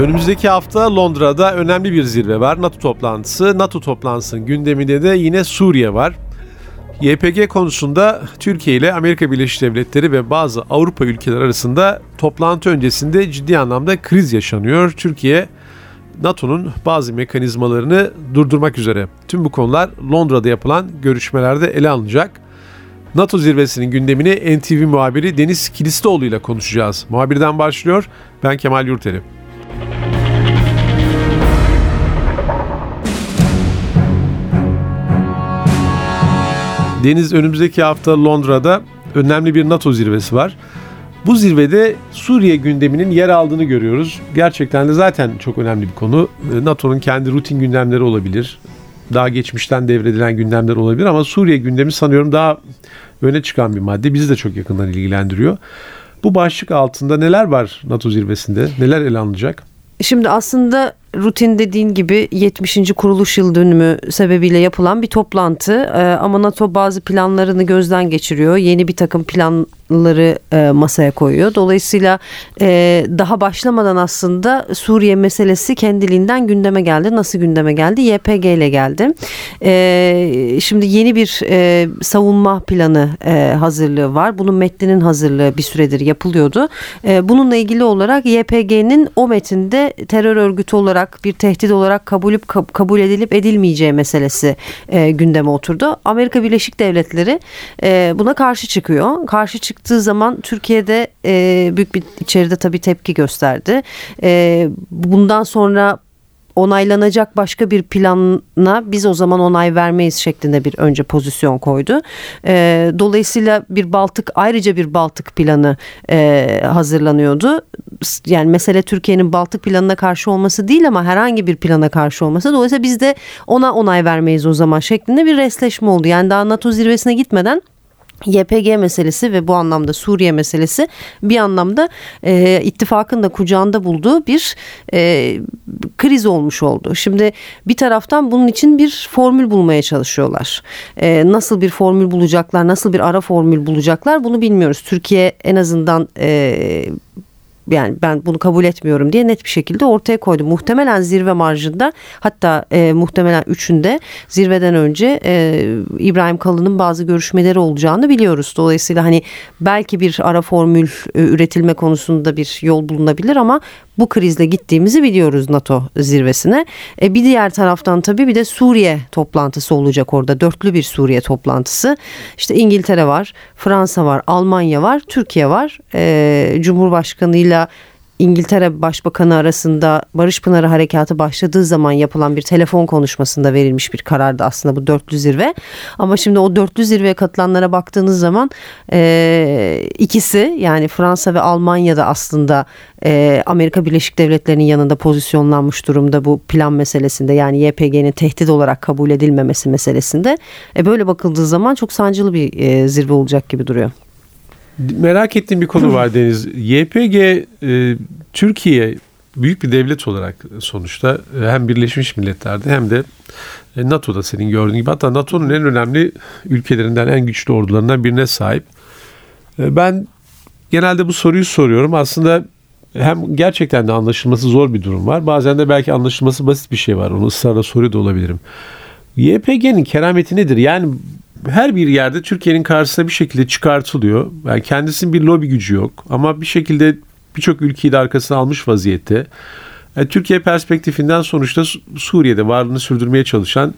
Önümüzdeki hafta Londra'da önemli bir zirve var. NATO toplantısı. NATO toplantısının gündeminde de yine Suriye var. YPG konusunda Türkiye ile Amerika Birleşik Devletleri ve bazı Avrupa ülkeleri arasında toplantı öncesinde ciddi anlamda kriz yaşanıyor. Türkiye NATO'nun bazı mekanizmalarını durdurmak üzere. Tüm bu konular Londra'da yapılan görüşmelerde ele alınacak. NATO zirvesinin gündemini NTV muhabiri Deniz Kilistoğlu ile konuşacağız. Muhabirden başlıyor. Ben Kemal Yurteri. Deniz önümüzdeki hafta Londra'da önemli bir NATO zirvesi var. Bu zirvede Suriye gündeminin yer aldığını görüyoruz. Gerçekten de zaten çok önemli bir konu. Ee, NATO'nun kendi rutin gündemleri olabilir. Daha geçmişten devredilen gündemler olabilir ama Suriye gündemi sanıyorum daha öne çıkan bir madde. Bizi de çok yakından ilgilendiriyor. Bu başlık altında neler var NATO zirvesinde? Neler ele alınacak? Şimdi aslında rutin dediğin gibi 70. kuruluş yıl dönümü sebebiyle yapılan bir toplantı ee, ama NATO bazı planlarını gözden geçiriyor. Yeni bir takım planları e, masaya koyuyor. Dolayısıyla e, daha başlamadan aslında Suriye meselesi kendiliğinden gündeme geldi. Nasıl gündeme geldi? YPG ile geldi. E, şimdi yeni bir savunma planı hazırlığı var. Bunun metninin hazırlığı bir süredir yapılıyordu. Bununla ilgili olarak YPG'nin o metinde terör örgütü olarak olarak bir tehdit olarak kabul, kabul edilip edilmeyeceği meselesi e, gündeme oturdu. Amerika Birleşik Devletleri e, buna karşı çıkıyor. Karşı çıktığı zaman Türkiye'de e, büyük bir içeride tabii tepki gösterdi. E, bundan sonra onaylanacak başka bir plana biz o zaman onay vermeyiz şeklinde bir önce pozisyon koydu. E, dolayısıyla bir Baltık ayrıca bir Baltık planı e, hazırlanıyordu. Yani mesele Türkiye'nin Baltık planına karşı olması değil ama herhangi bir plana karşı olması. Dolayısıyla biz de ona onay vermeyiz o zaman şeklinde bir resleşme oldu. Yani daha NATO zirvesine gitmeden YPG meselesi ve bu anlamda Suriye meselesi bir anlamda e, ittifakın da kucağında bulduğu bir e, kriz olmuş oldu. Şimdi bir taraftan bunun için bir formül bulmaya çalışıyorlar. E, nasıl bir formül bulacaklar, nasıl bir ara formül bulacaklar bunu bilmiyoruz. Türkiye en azından e, yani ben bunu kabul etmiyorum diye net bir şekilde ortaya koydu. Muhtemelen zirve marjında hatta e, muhtemelen üçünde zirveden önce e, İbrahim Kalın'ın bazı görüşmeleri olacağını biliyoruz. Dolayısıyla hani belki bir ara formül e, üretilme konusunda bir yol bulunabilir ama bu krizle gittiğimizi biliyoruz NATO zirvesine. E, bir diğer taraftan tabii bir de Suriye toplantısı olacak orada. Dörtlü bir Suriye toplantısı. İşte İngiltere var, Fransa var, Almanya var, Türkiye var. E, Cumhurbaşkanı ile İngiltere Başbakanı arasında Barış Pınarı Harekatı başladığı zaman yapılan bir telefon konuşmasında verilmiş bir karardı aslında bu dörtlü zirve. Ama şimdi o dörtlü zirveye katılanlara baktığınız zaman e, ikisi yani Fransa ve Almanya da aslında e, Amerika Birleşik Devletleri'nin yanında pozisyonlanmış durumda bu plan meselesinde yani YPG'nin tehdit olarak kabul edilmemesi meselesinde. E, böyle bakıldığı zaman çok sancılı bir e, zirve olacak gibi duruyor. Merak ettiğim bir konu var Deniz. YPG e, Türkiye büyük bir devlet olarak sonuçta e, hem Birleşmiş Milletler'de hem de e, NATO'da senin gördüğün gibi hatta NATO'nun en önemli ülkelerinden en güçlü ordularından birine sahip. E, ben genelde bu soruyu soruyorum. Aslında hem gerçekten de anlaşılması zor bir durum var. Bazen de belki anlaşılması basit bir şey var. Onu ısrarla soruyor da olabilirim. YPG'nin kerameti nedir? Yani her bir yerde Türkiye'nin karşısına bir şekilde çıkartılıyor. Yani kendisinin bir lobi gücü yok ama bir şekilde birçok ülkeyi de arkasına almış vaziyette. Yani Türkiye perspektifinden sonuçta Suriye'de varlığını sürdürmeye çalışan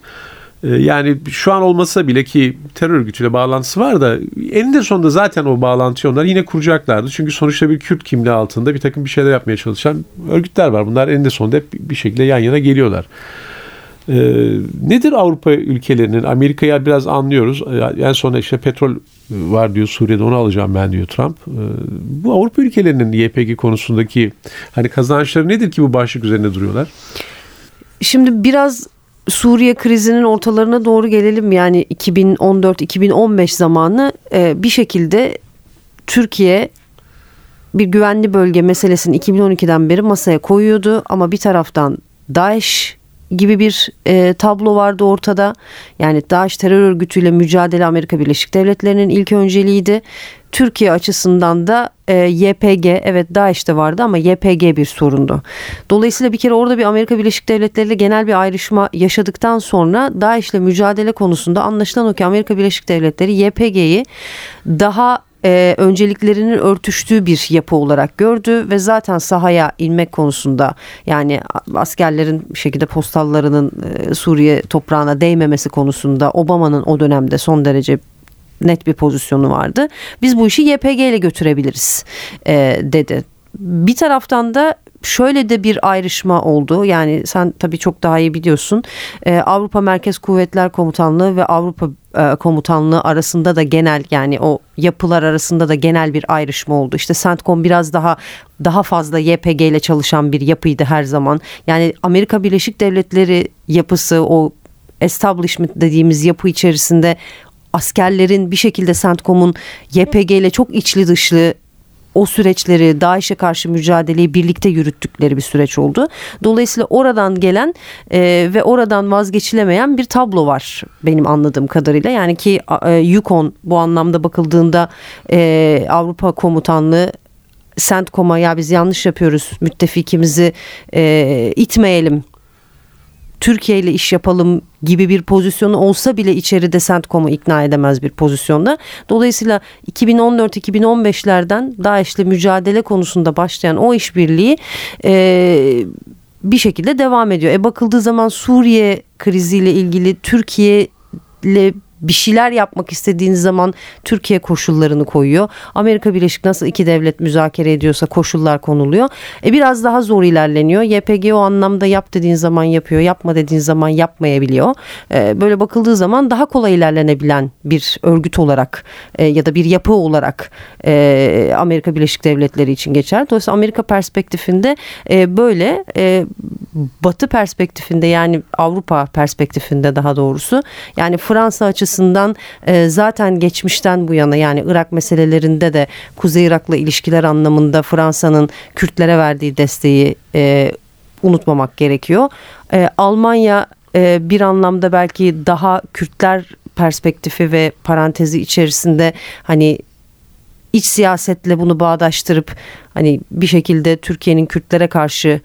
e, yani şu an olmasa bile ki terör örgütüyle bağlantısı var da eninde sonunda zaten o bağlantıyı onlar yine kuracaklardı. Çünkü sonuçta bir Kürt kimliği altında bir takım bir şeyler yapmaya çalışan örgütler var. Bunlar eninde sonunda hep bir şekilde yan yana geliyorlar. E, nedir Avrupa ülkelerinin? Amerika'ya biraz anlıyoruz. En sonra işte petrol var diyor Suriye'de onu alacağım ben diyor Trump. E, bu Avrupa ülkelerinin YPG konusundaki hani kazançları nedir ki bu başlık üzerinde duruyorlar? Şimdi biraz Suriye krizinin ortalarına doğru gelelim yani 2014-2015 zamanı e, bir şekilde Türkiye bir güvenli bölge meselesini 2012'den beri masaya koyuyordu ama bir taraftan DAEŞ gibi bir e, tablo vardı ortada. Yani DAEŞ terör örgütüyle mücadele Amerika Birleşik Devletleri'nin ilk önceliğiydi. Türkiye açısından da e, YPG evet DAEŞ de vardı ama YPG bir sorundu. Dolayısıyla bir kere orada bir Amerika Birleşik Devletleri ile genel bir ayrışma yaşadıktan sonra DAEŞ ile mücadele konusunda anlaşılan o ki Amerika Birleşik Devletleri YPG'yi daha e, önceliklerinin örtüştüğü bir yapı olarak gördü ve zaten sahaya inmek konusunda yani askerlerin bir şekilde postallarının e, Suriye toprağına değmemesi konusunda Obama'nın o dönemde son derece net bir pozisyonu vardı. Biz bu işi YPG ile götürebiliriz e, dedi. Bir taraftan da şöyle de bir ayrışma oldu. Yani sen tabii çok daha iyi biliyorsun. Ee, Avrupa Merkez Kuvvetler Komutanlığı ve Avrupa e, Komutanlığı arasında da genel yani o yapılar arasında da genel bir ayrışma oldu. İşte CENTCOM biraz daha daha fazla YPG ile çalışan bir yapıydı her zaman. Yani Amerika Birleşik Devletleri yapısı o establishment dediğimiz yapı içerisinde askerlerin bir şekilde CENTCOM'un YPG ile çok içli dışlı o süreçleri DAEŞ'e karşı mücadeleyi birlikte yürüttükleri bir süreç oldu. Dolayısıyla oradan gelen e, ve oradan vazgeçilemeyen bir tablo var benim anladığım kadarıyla. Yani ki e, Yukon bu anlamda bakıldığında e, Avrupa Komutanlığı CENTCOM'a ya biz yanlış yapıyoruz müttefikimizi e, itmeyelim Türkiye ile iş yapalım gibi bir pozisyonu olsa bile içeride CENTCOM'u ikna edemez bir pozisyonda. Dolayısıyla 2014-2015'lerden DAEŞ'le mücadele konusunda başlayan o işbirliği e, bir şekilde devam ediyor. E bakıldığı zaman Suriye kriziyle ilgili Türkiye ile bir şeyler yapmak istediğiniz zaman Türkiye koşullarını koyuyor. Amerika Birleşik nasıl iki devlet müzakere ediyorsa koşullar konuluyor. E biraz daha zor ilerleniyor. YPG o anlamda yap dediğin zaman yapıyor. Yapma dediğin zaman yapmayabiliyor. E, böyle bakıldığı zaman daha kolay ilerlenebilen bir örgüt olarak e, ya da bir yapı olarak e, Amerika Birleşik Devletleri için geçer. Dolayısıyla Amerika perspektifinde e, böyle e, Batı perspektifinde yani Avrupa perspektifinde daha doğrusu yani Fransa açısından e, zaten geçmişten bu yana yani Irak meselelerinde de Kuzey Irak'la ilişkiler anlamında Fransa'nın Kürtlere verdiği desteği e, unutmamak gerekiyor. E, Almanya e, bir anlamda belki daha Kürtler perspektifi ve parantezi içerisinde hani iç siyasetle bunu bağdaştırıp hani bir şekilde Türkiye'nin Kürtlere karşı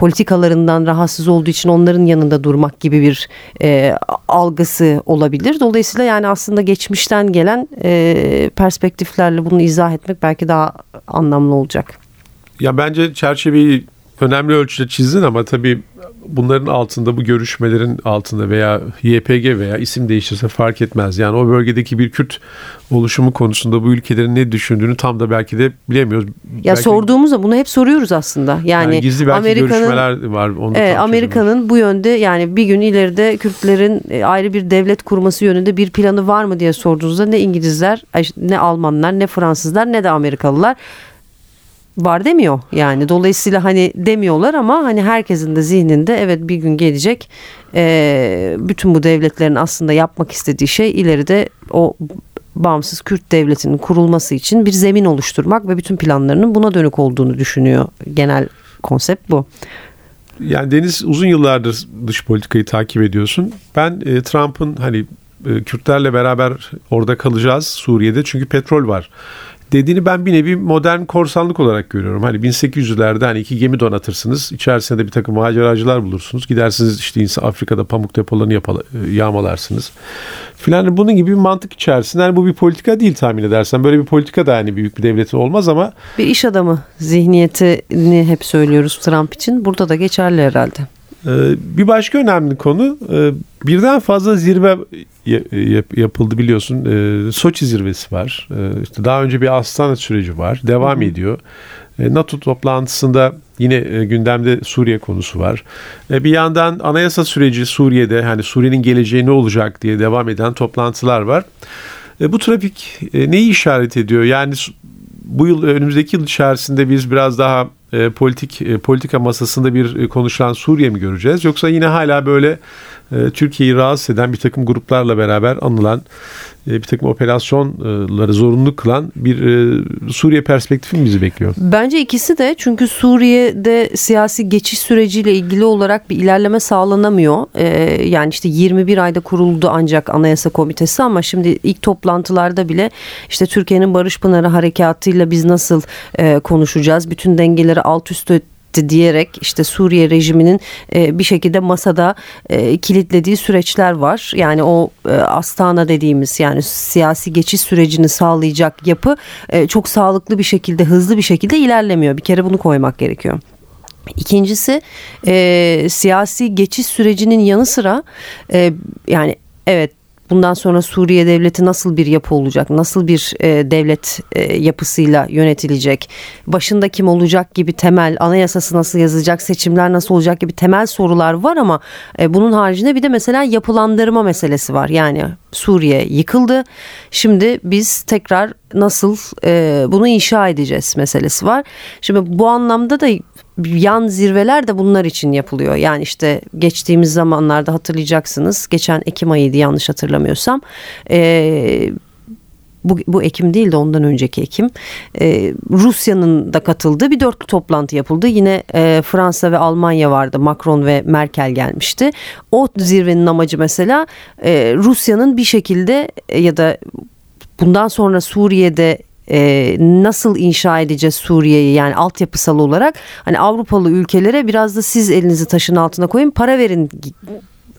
politikalarından rahatsız olduğu için onların yanında durmak gibi bir e, algısı olabilir. Dolayısıyla yani aslında geçmişten gelen e, perspektiflerle bunu izah etmek belki daha anlamlı olacak. Ya bence çerçeveyi önemli ölçüde çizdin ama tabii bunların altında bu görüşmelerin altında veya YPG veya isim değiştirse fark etmez. Yani o bölgedeki bir Kürt oluşumu konusunda bu ülkelerin ne düşündüğünü tam da belki de bilemiyoruz. Ya belki, sorduğumuzda bunu hep soruyoruz aslında. Yani, yani gizli belki Amerika'nın, görüşmeler var. Onu evet, Amerika'nın bu yönde yani bir gün ileride Kürtlerin e, ayrı bir devlet kurması yönünde bir planı var mı diye sorduğunuzda ne İngilizler, ne Almanlar, ne Fransızlar ne de Amerikalılar var demiyor yani dolayısıyla hani demiyorlar ama hani herkesin de zihninde evet bir gün gelecek e, bütün bu devletlerin aslında yapmak istediği şey ileride o bağımsız Kürt devletinin kurulması için bir zemin oluşturmak ve bütün planlarının buna dönük olduğunu düşünüyor genel konsept bu. Yani Deniz uzun yıllardır dış politikayı takip ediyorsun. Ben e, Trump'ın hani e, Kürtlerle beraber orada kalacağız Suriye'de çünkü petrol var dediğini ben bir nevi modern korsanlık olarak görüyorum. Hani 1800'lerde hani iki gemi donatırsınız. içerisinde de bir takım maceracılar bulursunuz. Gidersiniz işte Afrika'da pamuk depolarını yapala, e, yağmalarsınız. Filan bunun gibi bir mantık içerisinde. Yani bu bir politika değil tahmin edersen. Böyle bir politika da yani büyük bir devletin olmaz ama. Bir iş adamı zihniyetini hep söylüyoruz Trump için. Burada da geçerli herhalde. Ee, bir başka önemli konu e, birden fazla zirve yapıldı biliyorsun. Ee, Soçi zirvesi var. Ee, işte daha önce bir Astana süreci var. Devam ediyor. NATO toplantısında yine e, gündemde Suriye konusu var. Bir yandan anayasa süreci Suriye'de hani Suriye'nin geleceği ne olacak diye devam eden toplantılar var. Bu trafik e, neyi işaret ediyor? Yani bu yıl önümüzdeki yıl içerisinde biz biraz daha e, politik e, politika masasında bir e, konuşulan Suriye mi göreceğiz? Yoksa yine hala böyle Türkiye'yi rahatsız eden bir takım gruplarla beraber anılan e, bir takım operasyonları zorunlu kılan bir e, Suriye perspektifi mi bizi bekliyor? Bence ikisi de çünkü Suriye'de siyasi geçiş süreciyle ilgili olarak bir ilerleme sağlanamıyor. Ee, yani işte 21 ayda kuruldu ancak Anayasa Komitesi ama şimdi ilk toplantılarda bile işte Türkiye'nin Barış Pınarı Harekatı'yla biz nasıl e, konuşacağız? Bütün dengeleri alt üst etti diyerek işte Suriye rejiminin e, bir şekilde masada e, kilitlediği süreçler var. Yani o e, Astana dediğimiz yani siyasi geçiş sürecini sağlayacak yapı e, çok sağlıklı bir şekilde hızlı bir şekilde ilerlemiyor. Bir kere bunu koymak gerekiyor. İkincisi e, siyasi geçiş sürecinin yanı sıra e, yani evet bundan sonra Suriye devleti nasıl bir yapı olacak? Nasıl bir e, devlet e, yapısıyla yönetilecek? Başında kim olacak gibi temel anayasası nasıl yazacak? Seçimler nasıl olacak gibi temel sorular var ama e, bunun haricinde bir de mesela yapılandırma meselesi var. Yani Suriye yıkıldı. Şimdi biz tekrar nasıl e, bunu inşa edeceğiz meselesi var. Şimdi bu anlamda da yan zirveler de bunlar için yapılıyor. Yani işte geçtiğimiz zamanlarda hatırlayacaksınız. Geçen Ekim ayıydı yanlış hatırlamıyorsam. Ee, bu, bu Ekim değil de ondan önceki Ekim ee, Rusya'nın da katıldığı bir dörtlü toplantı yapıldı. Yine e, Fransa ve Almanya vardı. Macron ve Merkel gelmişti. O zirvenin amacı mesela e, Rusya'nın bir şekilde e, ya da bundan sonra Suriye'de e, nasıl inşa edeceğiz Suriye'yi yani altyapısal olarak hani Avrupalı ülkelere biraz da siz elinizi taşın altına koyun para verin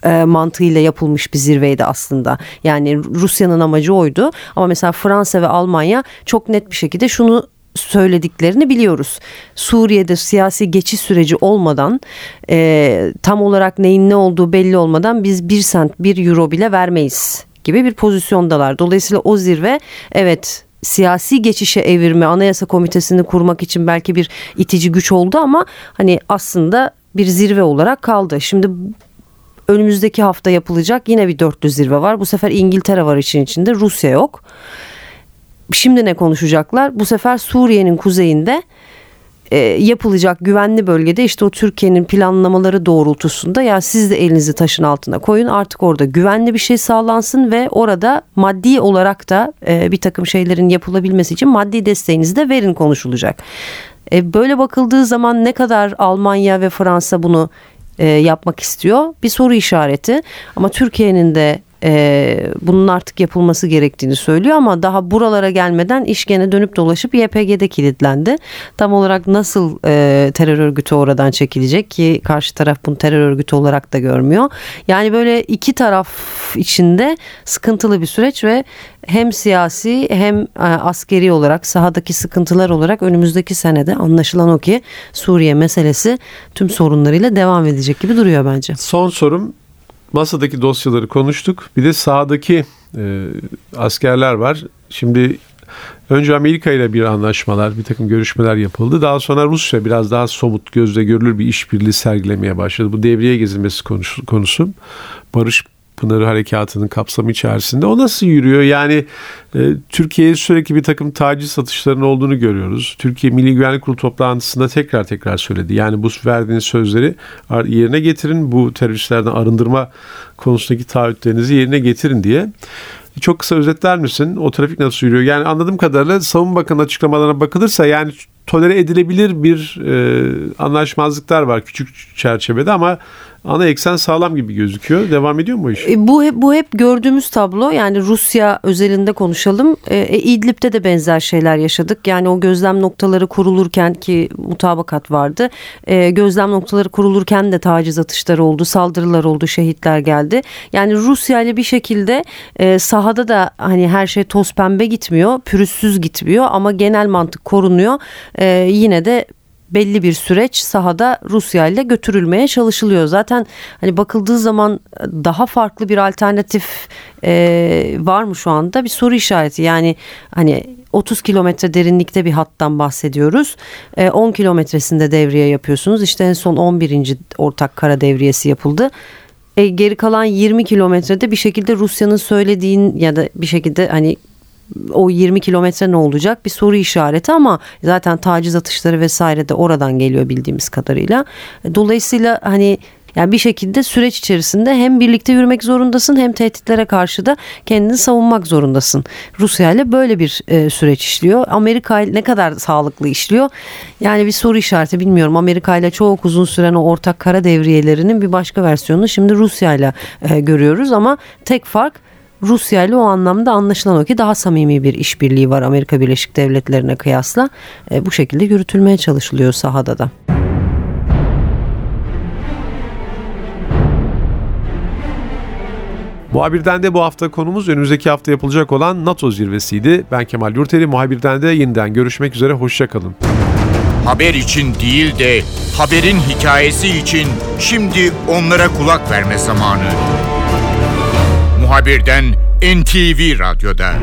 e, mantığıyla yapılmış bir zirveydi aslında. Yani Rusya'nın amacı oydu ama mesela Fransa ve Almanya çok net bir şekilde şunu söylediklerini biliyoruz. Suriye'de siyasi geçiş süreci olmadan e, tam olarak neyin ne olduğu belli olmadan biz bir sent bir euro bile vermeyiz gibi bir pozisyondalar. Dolayısıyla o zirve evet siyasi geçişe evirme anayasa komitesini kurmak için belki bir itici güç oldu ama hani aslında bir zirve olarak kaldı. Şimdi önümüzdeki hafta yapılacak yine bir dörtlü zirve var. Bu sefer İngiltere var için içinde Rusya yok. Şimdi ne konuşacaklar? Bu sefer Suriye'nin kuzeyinde e, yapılacak güvenli bölgede işte o Türkiye'nin planlamaları doğrultusunda ya siz de elinizi taşın altına koyun artık orada güvenli bir şey sağlansın ve orada maddi olarak da e, bir takım şeylerin yapılabilmesi için maddi desteğinizi de verin konuşulacak. E, böyle bakıldığı zaman ne kadar Almanya ve Fransa bunu yapmak istiyor bir soru işareti ama Türkiye'nin de e, bunun artık yapılması gerektiğini söylüyor ama daha buralara gelmeden iş gene dönüp dolaşıp YPG'de kilitlendi. Tam olarak nasıl e, terör örgütü oradan çekilecek ki karşı taraf bunu terör örgütü olarak da görmüyor. Yani böyle iki taraf içinde sıkıntılı bir süreç ve hem siyasi hem e, askeri olarak sahadaki sıkıntılar olarak önümüzdeki senede anlaşılan o ki Suriye meselesi tüm sorunlarıyla devam edecek gibi duruyor bence. Son sorum masadaki dosyaları konuştuk. Bir de sahadaki e, askerler var. Şimdi önce Amerika ile bir anlaşmalar, bir takım görüşmeler yapıldı. Daha sonra Rusya biraz daha somut, gözle görülür bir işbirliği sergilemeye başladı. Bu devriye gezilmesi konusu. konusu. Barış Pınarı Harekatı'nın kapsamı içerisinde. O nasıl yürüyor? Yani e, Türkiye'ye sürekli bir takım taciz satışlarının olduğunu görüyoruz. Türkiye Milli Güvenlik Kurulu toplantısında tekrar tekrar söyledi. Yani bu verdiğiniz sözleri yerine getirin. Bu teröristlerden arındırma konusundaki taahhütlerinizi yerine getirin diye. Çok kısa özetler misin? O trafik nasıl yürüyor? Yani anladığım kadarıyla Savunma Bakanı açıklamalarına bakılırsa yani tolere edilebilir bir e, anlaşmazlıklar var küçük çerçevede ama ana eksen sağlam gibi gözüküyor. Devam ediyor mu iş? E, bu hep bu hep gördüğümüz tablo. Yani Rusya özelinde konuşalım. E, e, İdlib'de de benzer şeyler yaşadık. Yani o gözlem noktaları kurulurken ki mutabakat vardı. E, gözlem noktaları kurulurken de taciz atışları oldu, saldırılar oldu, şehitler geldi. Yani Rusya ile bir şekilde e, sahada da hani her şey toz pembe gitmiyor, pürüzsüz gitmiyor ama genel mantık korunuyor. E, yine de belli bir süreç sahada Rusya ile götürülmeye çalışılıyor. Zaten hani bakıldığı zaman daha farklı bir alternatif e, var mı şu anda bir soru işareti. Yani hani 30 kilometre derinlikte bir hattan bahsediyoruz. E, 10 kilometresinde devriye yapıyorsunuz. İşte en son 11. ortak kara devriyesi yapıldı. E, geri kalan 20 kilometrede bir şekilde Rusya'nın söylediğin ya da bir şekilde hani o 20 kilometre ne olacak bir soru işareti ama zaten taciz atışları vesaire de oradan geliyor bildiğimiz kadarıyla. Dolayısıyla hani Yani bir şekilde süreç içerisinde hem birlikte yürümek zorundasın hem tehditlere karşı da kendini savunmak zorundasın. Rusya ile böyle bir e, süreç işliyor. Amerika ile ne kadar sağlıklı işliyor? Yani bir soru işareti bilmiyorum. Amerika ile çok uzun süren o ortak kara devriyelerinin bir başka versiyonunu şimdi Rusya ile e, görüyoruz ama tek fark Rusya ile o anlamda anlaşılan o ki daha samimi bir işbirliği var Amerika Birleşik Devletleri'ne kıyasla. E, bu şekilde yürütülmeye çalışılıyor sahada da. Muhabirden de bu hafta konumuz önümüzdeki hafta yapılacak olan NATO zirvesiydi. Ben Kemal Yurteli. Muhabirden de yeniden görüşmek üzere. Hoşçakalın. Haber için değil de haberin hikayesi için şimdi onlara kulak verme zamanı. Muhabirden NTV Radyo'da.